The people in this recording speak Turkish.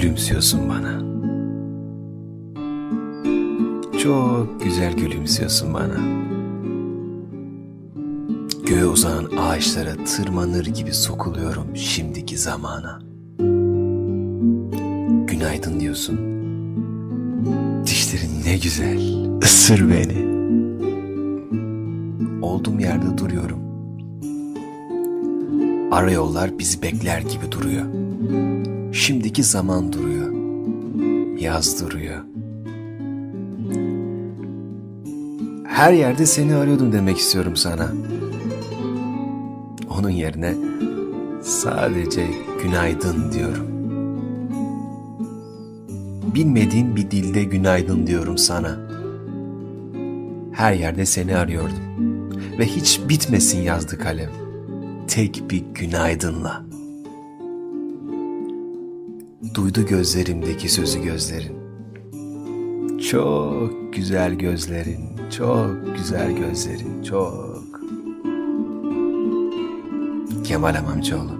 gülümsüyorsun bana. Çok güzel gülümsüyorsun bana. Göğe uzanan ağaçlara tırmanır gibi sokuluyorum şimdiki zamana. Günaydın diyorsun. Dişlerin ne güzel, ısır beni. Olduğum yerde duruyorum. Ara yollar bizi bekler gibi duruyor. Şimdiki zaman duruyor. Yaz duruyor. Her yerde seni arıyordum demek istiyorum sana. Onun yerine sadece günaydın diyorum. Bilmediğim bir dilde günaydın diyorum sana. Her yerde seni arıyordum. Ve hiç bitmesin yazdı kalem. Tek bir günaydınla. Duydu gözlerimdeki sözü gözlerin. Çok güzel gözlerin, çok güzel gözlerin, çok. Kemal Amamcıoğlu